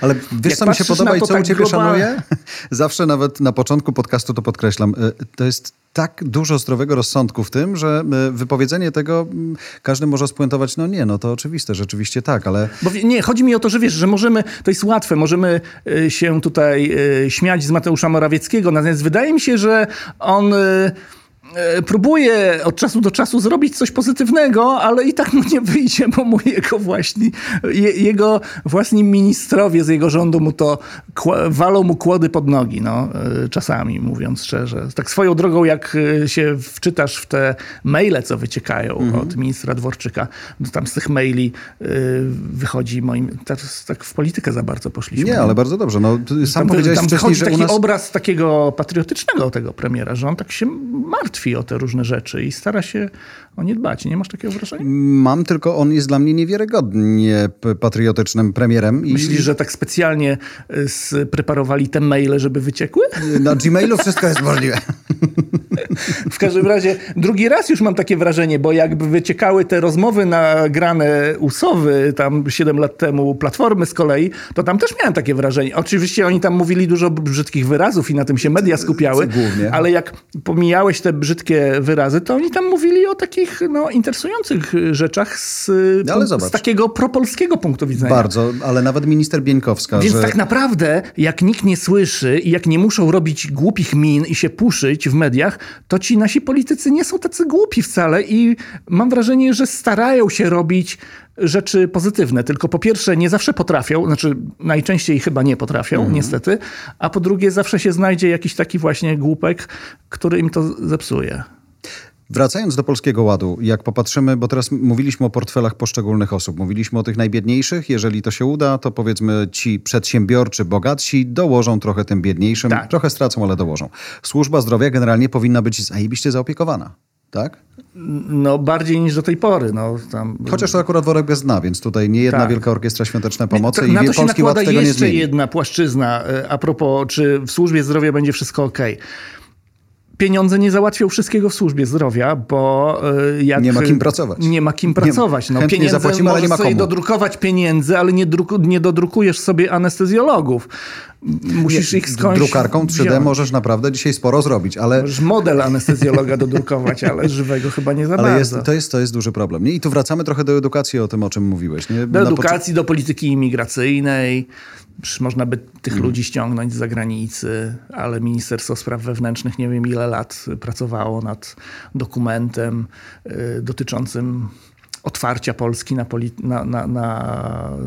Ale wiesz, co mi się podoba i co tak u ciebie globalnie... szanuję? *laughs* Zawsze nawet na początku początku podcastu to podkreślam. E, to jest tak dużo zdrowego rozsądku w tym, że e, wypowiedzenie tego każdy może spuentować, no nie, no to oczywiste, rzeczywiście tak, ale... Bo nie, chodzi mi o to, że wiesz, że możemy, to jest łatwe, możemy e, się tutaj śmiać z Mateusza Morawieckiego, natomiast wydaje mi się, że on E, próbuje od czasu do czasu zrobić coś pozytywnego, ale i tak mu nie wyjdzie, bo mu jego właśnie, jego własni ministrowie z jego rządu mu to walą mu kłody pod nogi, no, e, czasami mówiąc szczerze. Tak swoją drogą, jak e, się wczytasz w te maile, co wyciekają mhm. od ministra Dworczyka, to tam z tych maili wychodzi moim, tak, tak w politykę za bardzo poszliśmy. Nie, ale bardzo dobrze. No, sam tam, powiedziałeś tam wcześniej, taki nas... obraz takiego patriotycznego tego premiera, że on tak się martwi martwi o te różne rzeczy i stara się o nie dbać. Nie masz takiego wrażenia? Mam, tylko on jest dla mnie niewiarygodnie patriotycznym premierem. I... Myślisz, że tak specjalnie y, spreparowali te maile, żeby wyciekły? Na Gmailu wszystko jest możliwe. *laughs* W każdym razie drugi raz już mam takie wrażenie, bo jakby wyciekały te rozmowy nagrane usowy tam 7 lat temu, Platformy z kolei, to tam też miałem takie wrażenie. Oczywiście oni tam mówili dużo brzydkich wyrazów i na tym się media skupiały, Głównie. ale jak pomijałeś te brzydkie wyrazy, to oni tam mówili o takich no, interesujących rzeczach z, no, z takiego propolskiego punktu widzenia. Bardzo, ale nawet minister Bieńkowska. Więc że... tak naprawdę, jak nikt nie słyszy i jak nie muszą robić głupich min i się puszyć w mediach, to ci nasi politycy nie są tacy głupi wcale i mam wrażenie, że starają się robić rzeczy pozytywne. Tylko po pierwsze, nie zawsze potrafią, znaczy najczęściej chyba nie potrafią, mhm. niestety, a po drugie, zawsze się znajdzie jakiś taki właśnie głupek, który im to zepsuje. Wracając do Polskiego Ładu, jak popatrzymy, bo teraz mówiliśmy o portfelach poszczególnych osób, mówiliśmy o tych najbiedniejszych, jeżeli to się uda, to powiedzmy ci przedsiębiorczy, bogatsi dołożą trochę tym biedniejszym, tak. trochę stracą, ale dołożą. Służba zdrowia generalnie powinna być zajebiście zaopiekowana tak? No bardziej niż do tej pory. No, tam... Chociaż to akurat worek bez dna, więc tutaj nie jedna tak. wielka orkiestra świątecznej pomocy to, i na to Polski Ład tego nie zmieni. jedna płaszczyzna e, a propos, czy w służbie zdrowia będzie wszystko ok pieniądze nie załatwią wszystkiego w służbie zdrowia, bo e, jak... Nie ma kim pracować. Nie ma kim pracować. No, pieniądze zapłacimy, ale nie ma komu. sobie dodrukować pieniędzy, ale nie, druku, nie dodrukujesz sobie anestezjologów. Musisz nie, ich skądś Drukarką 3D wziąć. możesz naprawdę dzisiaj sporo zrobić, ale... Możesz model anestezjologa dodrukować, ale *laughs* żywego chyba nie za ale bardzo. Jest, to, jest, to jest duży problem. Nie? I tu wracamy trochę do edukacji, o tym, o czym mówiłeś. Nie? Do edukacji, do polityki imigracyjnej, można by tych mm. ludzi ściągnąć z zagranicy, ale Ministerstwo Spraw Wewnętrznych nie wiem ile lat pracowało nad dokumentem y, dotyczącym otwarcia Polski na, na, na,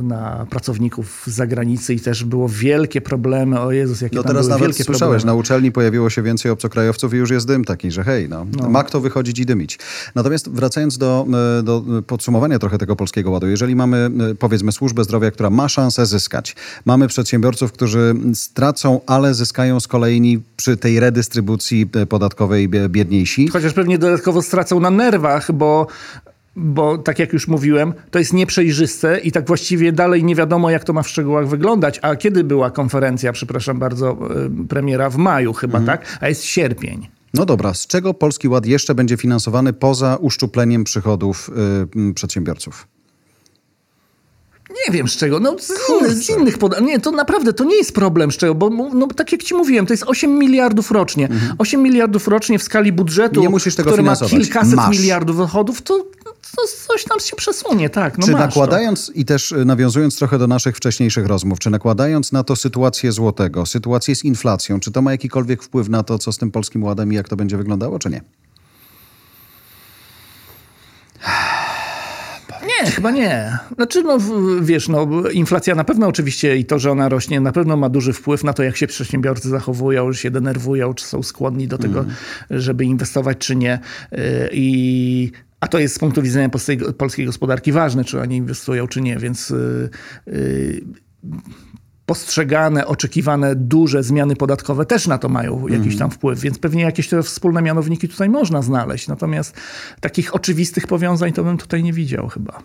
na, pracowników z zagranicy i też było wielkie problemy. O Jezus, jakie no tam teraz były nawet wielkie słyszałeś, problemy. na uczelni pojawiło się więcej obcokrajowców i już jest dym taki, że hej, no, no. ma kto wychodzić i dymić. Natomiast wracając do, e, do podsumowania trochę tego Polskiego Ładu, jeżeli mamy e, powiedzmy służbę zdrowia, która ma szansę zyskać, mamy przedsiębiorców, którzy stracą, ale zyskają z kolei przy tej redystrybucji e, podatkowej biedniejsi. Chociaż pewnie dodatkowo stracą na nerwach, bo bo tak jak już mówiłem, to jest nieprzejrzyste i tak właściwie dalej nie wiadomo, jak to ma w szczegółach wyglądać. A kiedy była konferencja, przepraszam bardzo, e, premiera w maju chyba, mhm. tak? A jest sierpień. No dobra, z czego Polski Ład jeszcze będzie finansowany poza uszczupleniem przychodów yy, przedsiębiorców? Nie wiem z czego, no z, inny, z innych podatków. Nie, to naprawdę to nie jest problem z czego, bo no, tak jak ci mówiłem, to jest 8 miliardów rocznie. Mhm. 8 miliardów rocznie w skali budżetu, nie musisz tego który finansować. ma kilkaset Masz. miliardów dochodów, to coś tam się przesunie, tak. No czy nakładając to. i też y, nawiązując trochę do naszych wcześniejszych rozmów, czy nakładając na to sytuację złotego, sytuację z inflacją, czy to ma jakikolwiek wpływ na to, co z tym polskim ładem i jak to będzie wyglądało, czy nie? Nie, chyba nie. Znaczy, no wiesz, no, inflacja na pewno oczywiście i to, że ona rośnie, na pewno ma duży wpływ na to, jak się przedsiębiorcy zachowują, czy się denerwują, czy są skłonni do tego, mm. żeby inwestować, czy nie. Y, I a to jest z punktu widzenia polskiej, polskiej gospodarki ważne, czy oni inwestują, czy nie, więc yy, yy, postrzegane, oczekiwane duże zmiany podatkowe też na to mają jakiś mhm. tam wpływ, więc pewnie jakieś te wspólne mianowniki tutaj można znaleźć. Natomiast takich oczywistych powiązań to bym tutaj nie widział chyba.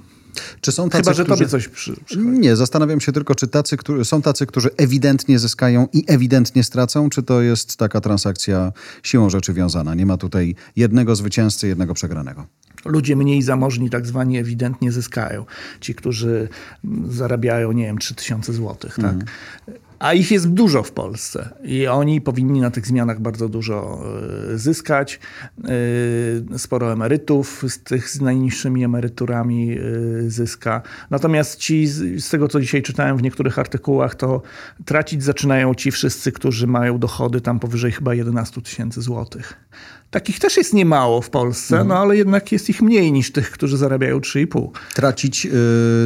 Czy są tacy, Chyba, że którzy... tobie coś przy, Nie, zastanawiam się tylko, czy tacy, którzy, są tacy, którzy ewidentnie zyskają i ewidentnie stracą, czy to jest taka transakcja siłą rzeczy wiązana. Nie ma tutaj jednego zwycięzcy, jednego przegranego ludzie mniej zamożni tak zwani ewidentnie zyskają. Ci, którzy zarabiają, nie wiem, 3000 złotych, tak? Mhm. A ich jest dużo w Polsce i oni powinni na tych zmianach bardzo dużo e, zyskać. E, sporo emerytów z tych z najniższymi emeryturami e, zyska. Natomiast ci, z tego co dzisiaj czytałem w niektórych artykułach, to tracić zaczynają ci wszyscy, którzy mają dochody tam powyżej chyba 11 tysięcy złotych. Takich też jest niemało w Polsce, mhm. no ale jednak jest ich mniej niż tych, którzy zarabiają 3,5. Tracić, yy,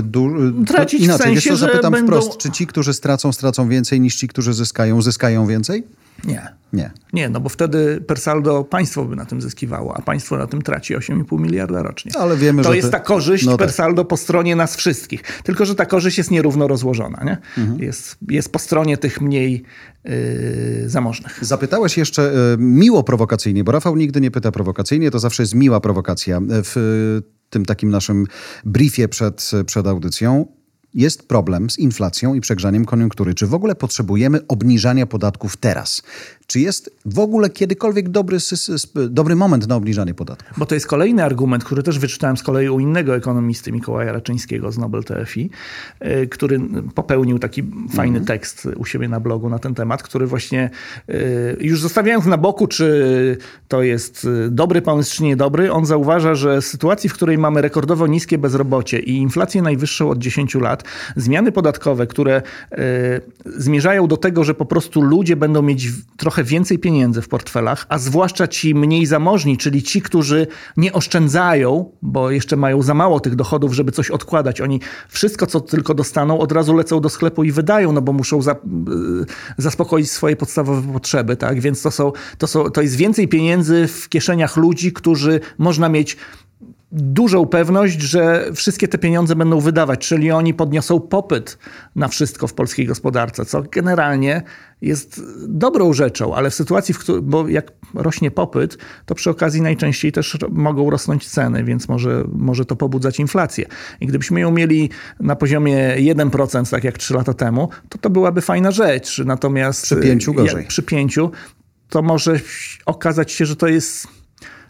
du, Tracić inaczej, w sensie, wiesz co, zapytam będą... wprost, czy ci, którzy stracą, stracą więcej niż ci, którzy zyskają, zyskają więcej? Nie. Nie. Nie, no bo wtedy per saldo państwo by na tym zyskiwało, a państwo na tym traci 8,5 miliarda rocznie. Ale wiemy, to że jest te... ta korzyść no per tak. po stronie nas wszystkich. Tylko, że ta korzyść jest nierówno rozłożona. Nie? Mhm. Jest, jest po stronie tych mniej yy, zamożnych. Zapytałeś jeszcze yy, miło prowokacyjnie, bo Rafał nigdy nie pyta prowokacyjnie, to zawsze jest miła prowokacja. W tym takim naszym briefie przed, przed audycją jest problem z inflacją i przegrzaniem koniunktury. Czy w ogóle potrzebujemy obniżania podatków teraz? Czy jest w ogóle kiedykolwiek dobry, dobry moment na obniżanie podatków? Bo to jest kolejny argument, który też wyczytałem z kolei u innego ekonomisty, Mikołaja Raczyńskiego z Nobel TFI, y, który popełnił taki fajny mhm. tekst u siebie na blogu na ten temat, który właśnie y, już zostawiając na boku, czy to jest y, dobry pomysł, czy niedobry, on zauważa, że w sytuacji, w której mamy rekordowo niskie bezrobocie i inflację najwyższą od 10 lat, lat. Zmiany podatkowe, które zmierzają do tego, że po prostu ludzie będą mieć trochę więcej pieniędzy w portfelach, a zwłaszcza ci mniej zamożni, czyli ci, którzy nie oszczędzają, bo jeszcze mają za mało tych dochodów, żeby coś odkładać. Oni wszystko, co tylko dostaną, od razu lecą do sklepu i wydają, no bo muszą za, zaspokoić swoje podstawowe potrzeby, tak? Więc to, są, to, są, to jest więcej pieniędzy w kieszeniach ludzi, którzy można mieć dużą pewność, że wszystkie te pieniądze będą wydawać, czyli oni podniosą popyt na wszystko w polskiej gospodarce, co generalnie jest dobrą rzeczą, ale w sytuacji, w której, bo jak rośnie popyt, to przy okazji najczęściej też mogą rosnąć ceny, więc może, może to pobudzać inflację. I gdybyśmy ją mieli na poziomie 1%, tak jak 3 lata temu, to to byłaby fajna rzecz. Natomiast przy pięciu gorzej. przy pięciu to może okazać się, że to jest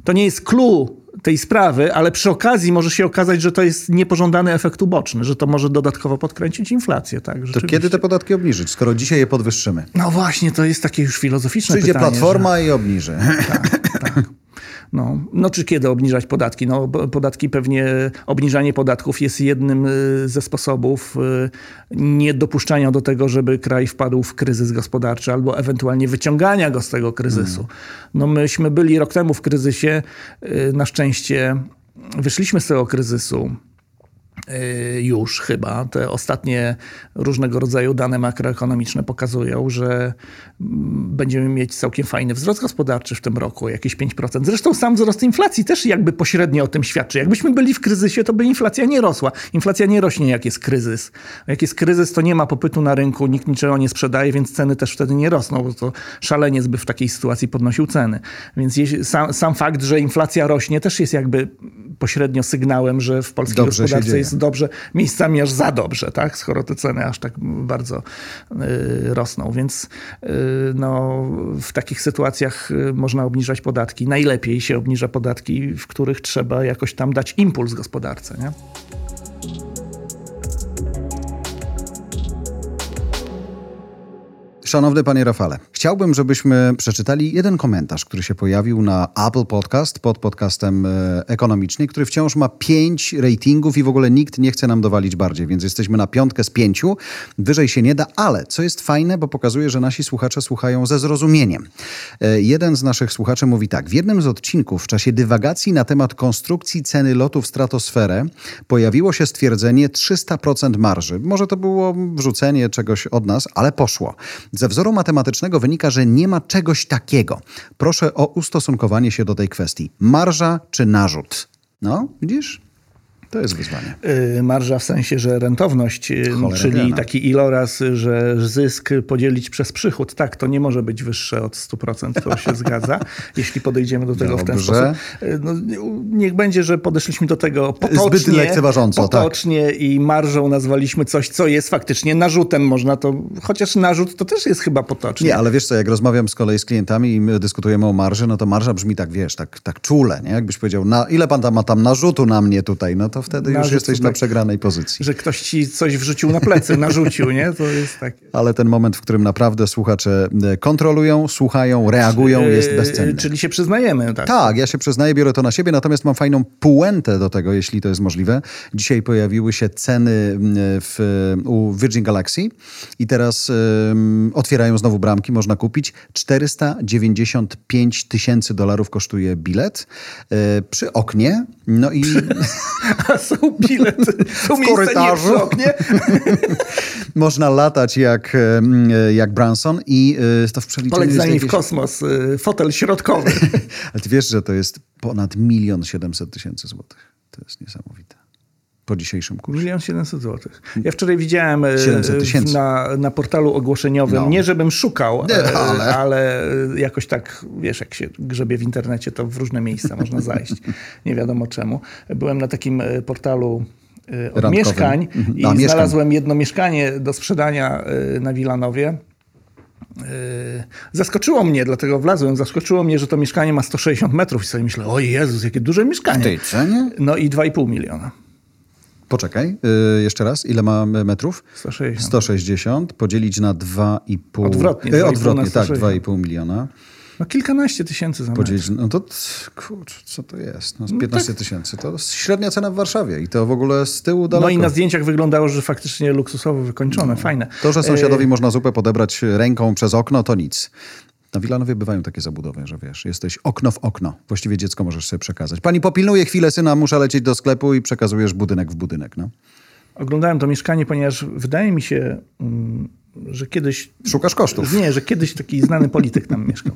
to nie jest clue tej sprawy, ale przy okazji może się okazać, że to jest niepożądany efekt uboczny, że to może dodatkowo podkręcić inflację. Tak, to kiedy te podatki obniżyć, skoro dzisiaj je podwyższymy? No właśnie, to jest takie już filozoficzne Przyjdzie pytanie. Przyjdzie Platforma że... i obniży. Tak, tak. *laughs* No, no czy kiedy obniżać podatki? No, podatki pewnie, obniżanie podatków jest jednym y, ze sposobów y, niedopuszczania do tego, żeby kraj wpadł w kryzys gospodarczy albo ewentualnie wyciągania go z tego kryzysu. No myśmy byli rok temu w kryzysie, y, na szczęście wyszliśmy z tego kryzysu. Y, już chyba. Te ostatnie różnego rodzaju dane makroekonomiczne pokazują, że mm, będziemy mieć całkiem fajny wzrost gospodarczy w tym roku, jakieś 5%. Zresztą sam wzrost inflacji też jakby pośrednio o tym świadczy. Jakbyśmy byli w kryzysie, to by inflacja nie rosła. Inflacja nie rośnie, jak jest kryzys. Jak jest kryzys, to nie ma popytu na rynku, nikt niczego nie sprzedaje, więc ceny też wtedy nie rosną, bo to szaleniec by w takiej sytuacji podnosił ceny. Więc sam, sam fakt, że inflacja rośnie, też jest jakby pośrednio sygnałem, że w polskiej dobrze gospodarce jest dobrze, miejscami aż za dobrze, tak? skoro te ceny aż tak bardzo y, rosną. Więc y, no, w takich sytuacjach y, można obniżać podatki. Najlepiej się obniża podatki, w których trzeba jakoś tam dać impuls gospodarce. Nie? Szanowny panie Rafale, chciałbym, żebyśmy przeczytali jeden komentarz, który się pojawił na Apple Podcast pod podcastem e, ekonomiczny, który wciąż ma pięć ratingów i w ogóle nikt nie chce nam dowalić bardziej, więc jesteśmy na piątkę z pięciu. Wyżej się nie da, ale co jest fajne, bo pokazuje, że nasi słuchacze słuchają ze zrozumieniem. E, jeden z naszych słuchaczy mówi tak. W jednym z odcinków w czasie dywagacji na temat konstrukcji ceny lotu w stratosferę pojawiło się stwierdzenie 300% marży. Może to było wrzucenie czegoś od nas, ale poszło. Ze wzoru matematycznego wynika, że nie ma czegoś takiego. Proszę o ustosunkowanie się do tej kwestii. Marża czy narzut? No, widzisz? To jest wyzwanie. Y, marża w sensie, że rentowność, y, Cholera czyli taki iloraz, że zysk podzielić przez przychód. Tak, to nie może być wyższe od 100%, to się *laughs* zgadza, jeśli podejdziemy do tego Dobrze. w ten sposób. Y, no, niech będzie, że podeszliśmy do tego potocznie, Zbyt lekceważąco, tak. potocznie tak. i marżą nazwaliśmy coś, co jest faktycznie narzutem. Można to, chociaż narzut to też jest chyba potocznie. Nie, ale wiesz co, jak rozmawiam z kolei z klientami i my dyskutujemy o marży, no to marża brzmi tak, wiesz, tak, tak czule, nie? Jakbyś powiedział, na, ile pan tam ma tam narzutu na mnie tutaj, no to to wtedy już jesteś na przegranej pozycji. Że ktoś ci coś wrzucił na plecy, narzucił, nie? To jest tak. Ale ten moment, w którym naprawdę słuchacze e, kontrolują, słuchają, reagują, jest bezcenny. Czyli się przyznajemy, tak? Tak, ja się przyznaję, biorę to na siebie, natomiast mam fajną puentę do tego, jeśli to jest możliwe. Dzisiaj pojawiły się ceny w, u Virgin Galaxy i teraz um, otwierają znowu bramki, można kupić. 495 tysięcy dolarów kosztuje bilet e, przy oknie. No i *laughs* są bilety, są *laughs* w korytarzu. Nie oknie. *laughs* Można latać jak, jak Branson i e, to w przeliczeniu Poleć za nim w kosmos, e, fotel środkowy. *laughs* Ale ty wiesz, że to jest ponad milion siedemset tysięcy złotych. To jest niesamowite po dzisiejszym kursie. Milion 700 złotych. Ja wczoraj widziałem e, na, na portalu ogłoszeniowym, no. nie żebym szukał, nie, e, ale... ale... jakoś tak, wiesz, jak się grzebie w internecie, to w różne miejsca można zajść. *laughs* Nie wiadomo czemu. Byłem na takim e, portalu od Randkowym. mieszkań mhm. i A, znalazłem jedno mieszkanie do sprzedania na Wilanowie. Zaskoczyło mnie, dlatego wlazłem, zaskoczyło mnie, że to mieszkanie ma 160 metrów i sobie myślę, o Jezus, jakie duże mieszkanie. W tej cenie? No i 2,5 miliona. Poczekaj, yy, jeszcze raz, ile ma metrów? 160. 160 podzielić na 2,5... Odwrotnie. Yy, odwrotnie, tak, 2,5 miliona. No kilkanaście tysięcy za Podzielić, no to kurczę, co to jest? No, 15 no tak. tysięcy. To średnia cena w Warszawie i to w ogóle z tyłu daleko. No i na zdjęciach wyglądało, że faktycznie luksusowo wykończone, no. fajne. To, że sąsiadowi e... można zupę podebrać ręką przez okno, to nic. Na Wilanowie bywają takie zabudowy, że wiesz, jesteś okno w okno. Właściwie dziecko możesz sobie przekazać. Pani popilnuje chwilę syna, muszę lecieć do sklepu i przekazujesz budynek w budynek. No. Oglądałem to mieszkanie, ponieważ wydaje mi się, mm, że kiedyś... Szukasz kosztów. Nie, że kiedyś taki znany polityk tam mieszkał,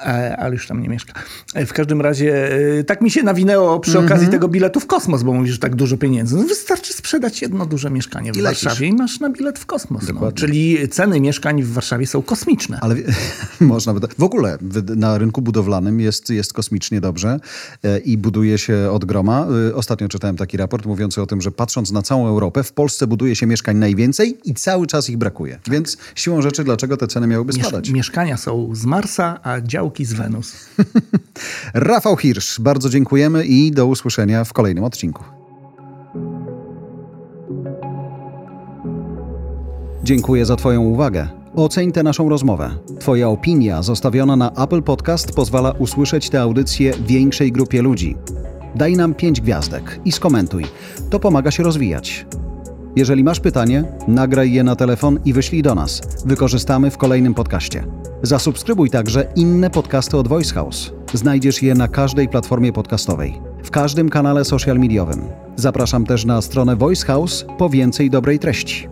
e, ale już tam nie mieszka. E, w każdym razie e, tak mi się nawinęło przy okazji mm -hmm. tego biletu w kosmos, bo mówisz, że tak dużo pieniędzy. No wystarczy sprzedać jedno duże mieszkanie w I Warszawie i masz na bilet w kosmos. No. Czyli ceny mieszkań w Warszawie są kosmiczne. Ale *laughs* można by... W ogóle na rynku budowlanym jest, jest kosmicznie dobrze i buduje się od groma. Ostatnio czytałem taki raport mówiący o tym, że patrząc na całą Europę, w Polsce buduje się mieszkań najwięcej i cały czas ich brakuje. Więc siłą rzeczy, dlaczego te ceny miałyby spadać? mieszkania są z Marsa, a działki z Wenus. *laughs* Rafał Hirsch, bardzo dziękujemy i do usłyszenia w kolejnym odcinku. Dziękuję za Twoją uwagę. Oceń tę naszą rozmowę. Twoja opinia zostawiona na Apple Podcast pozwala usłyszeć tę audycję większej grupie ludzi. Daj nam 5 gwiazdek i skomentuj. To pomaga się rozwijać. Jeżeli masz pytanie, nagraj je na telefon i wyślij do nas. Wykorzystamy w kolejnym podcaście. Zasubskrybuj także inne podcasty od Voice House. Znajdziesz je na każdej platformie podcastowej, w każdym kanale social mediowym. Zapraszam też na stronę Voice House po więcej dobrej treści.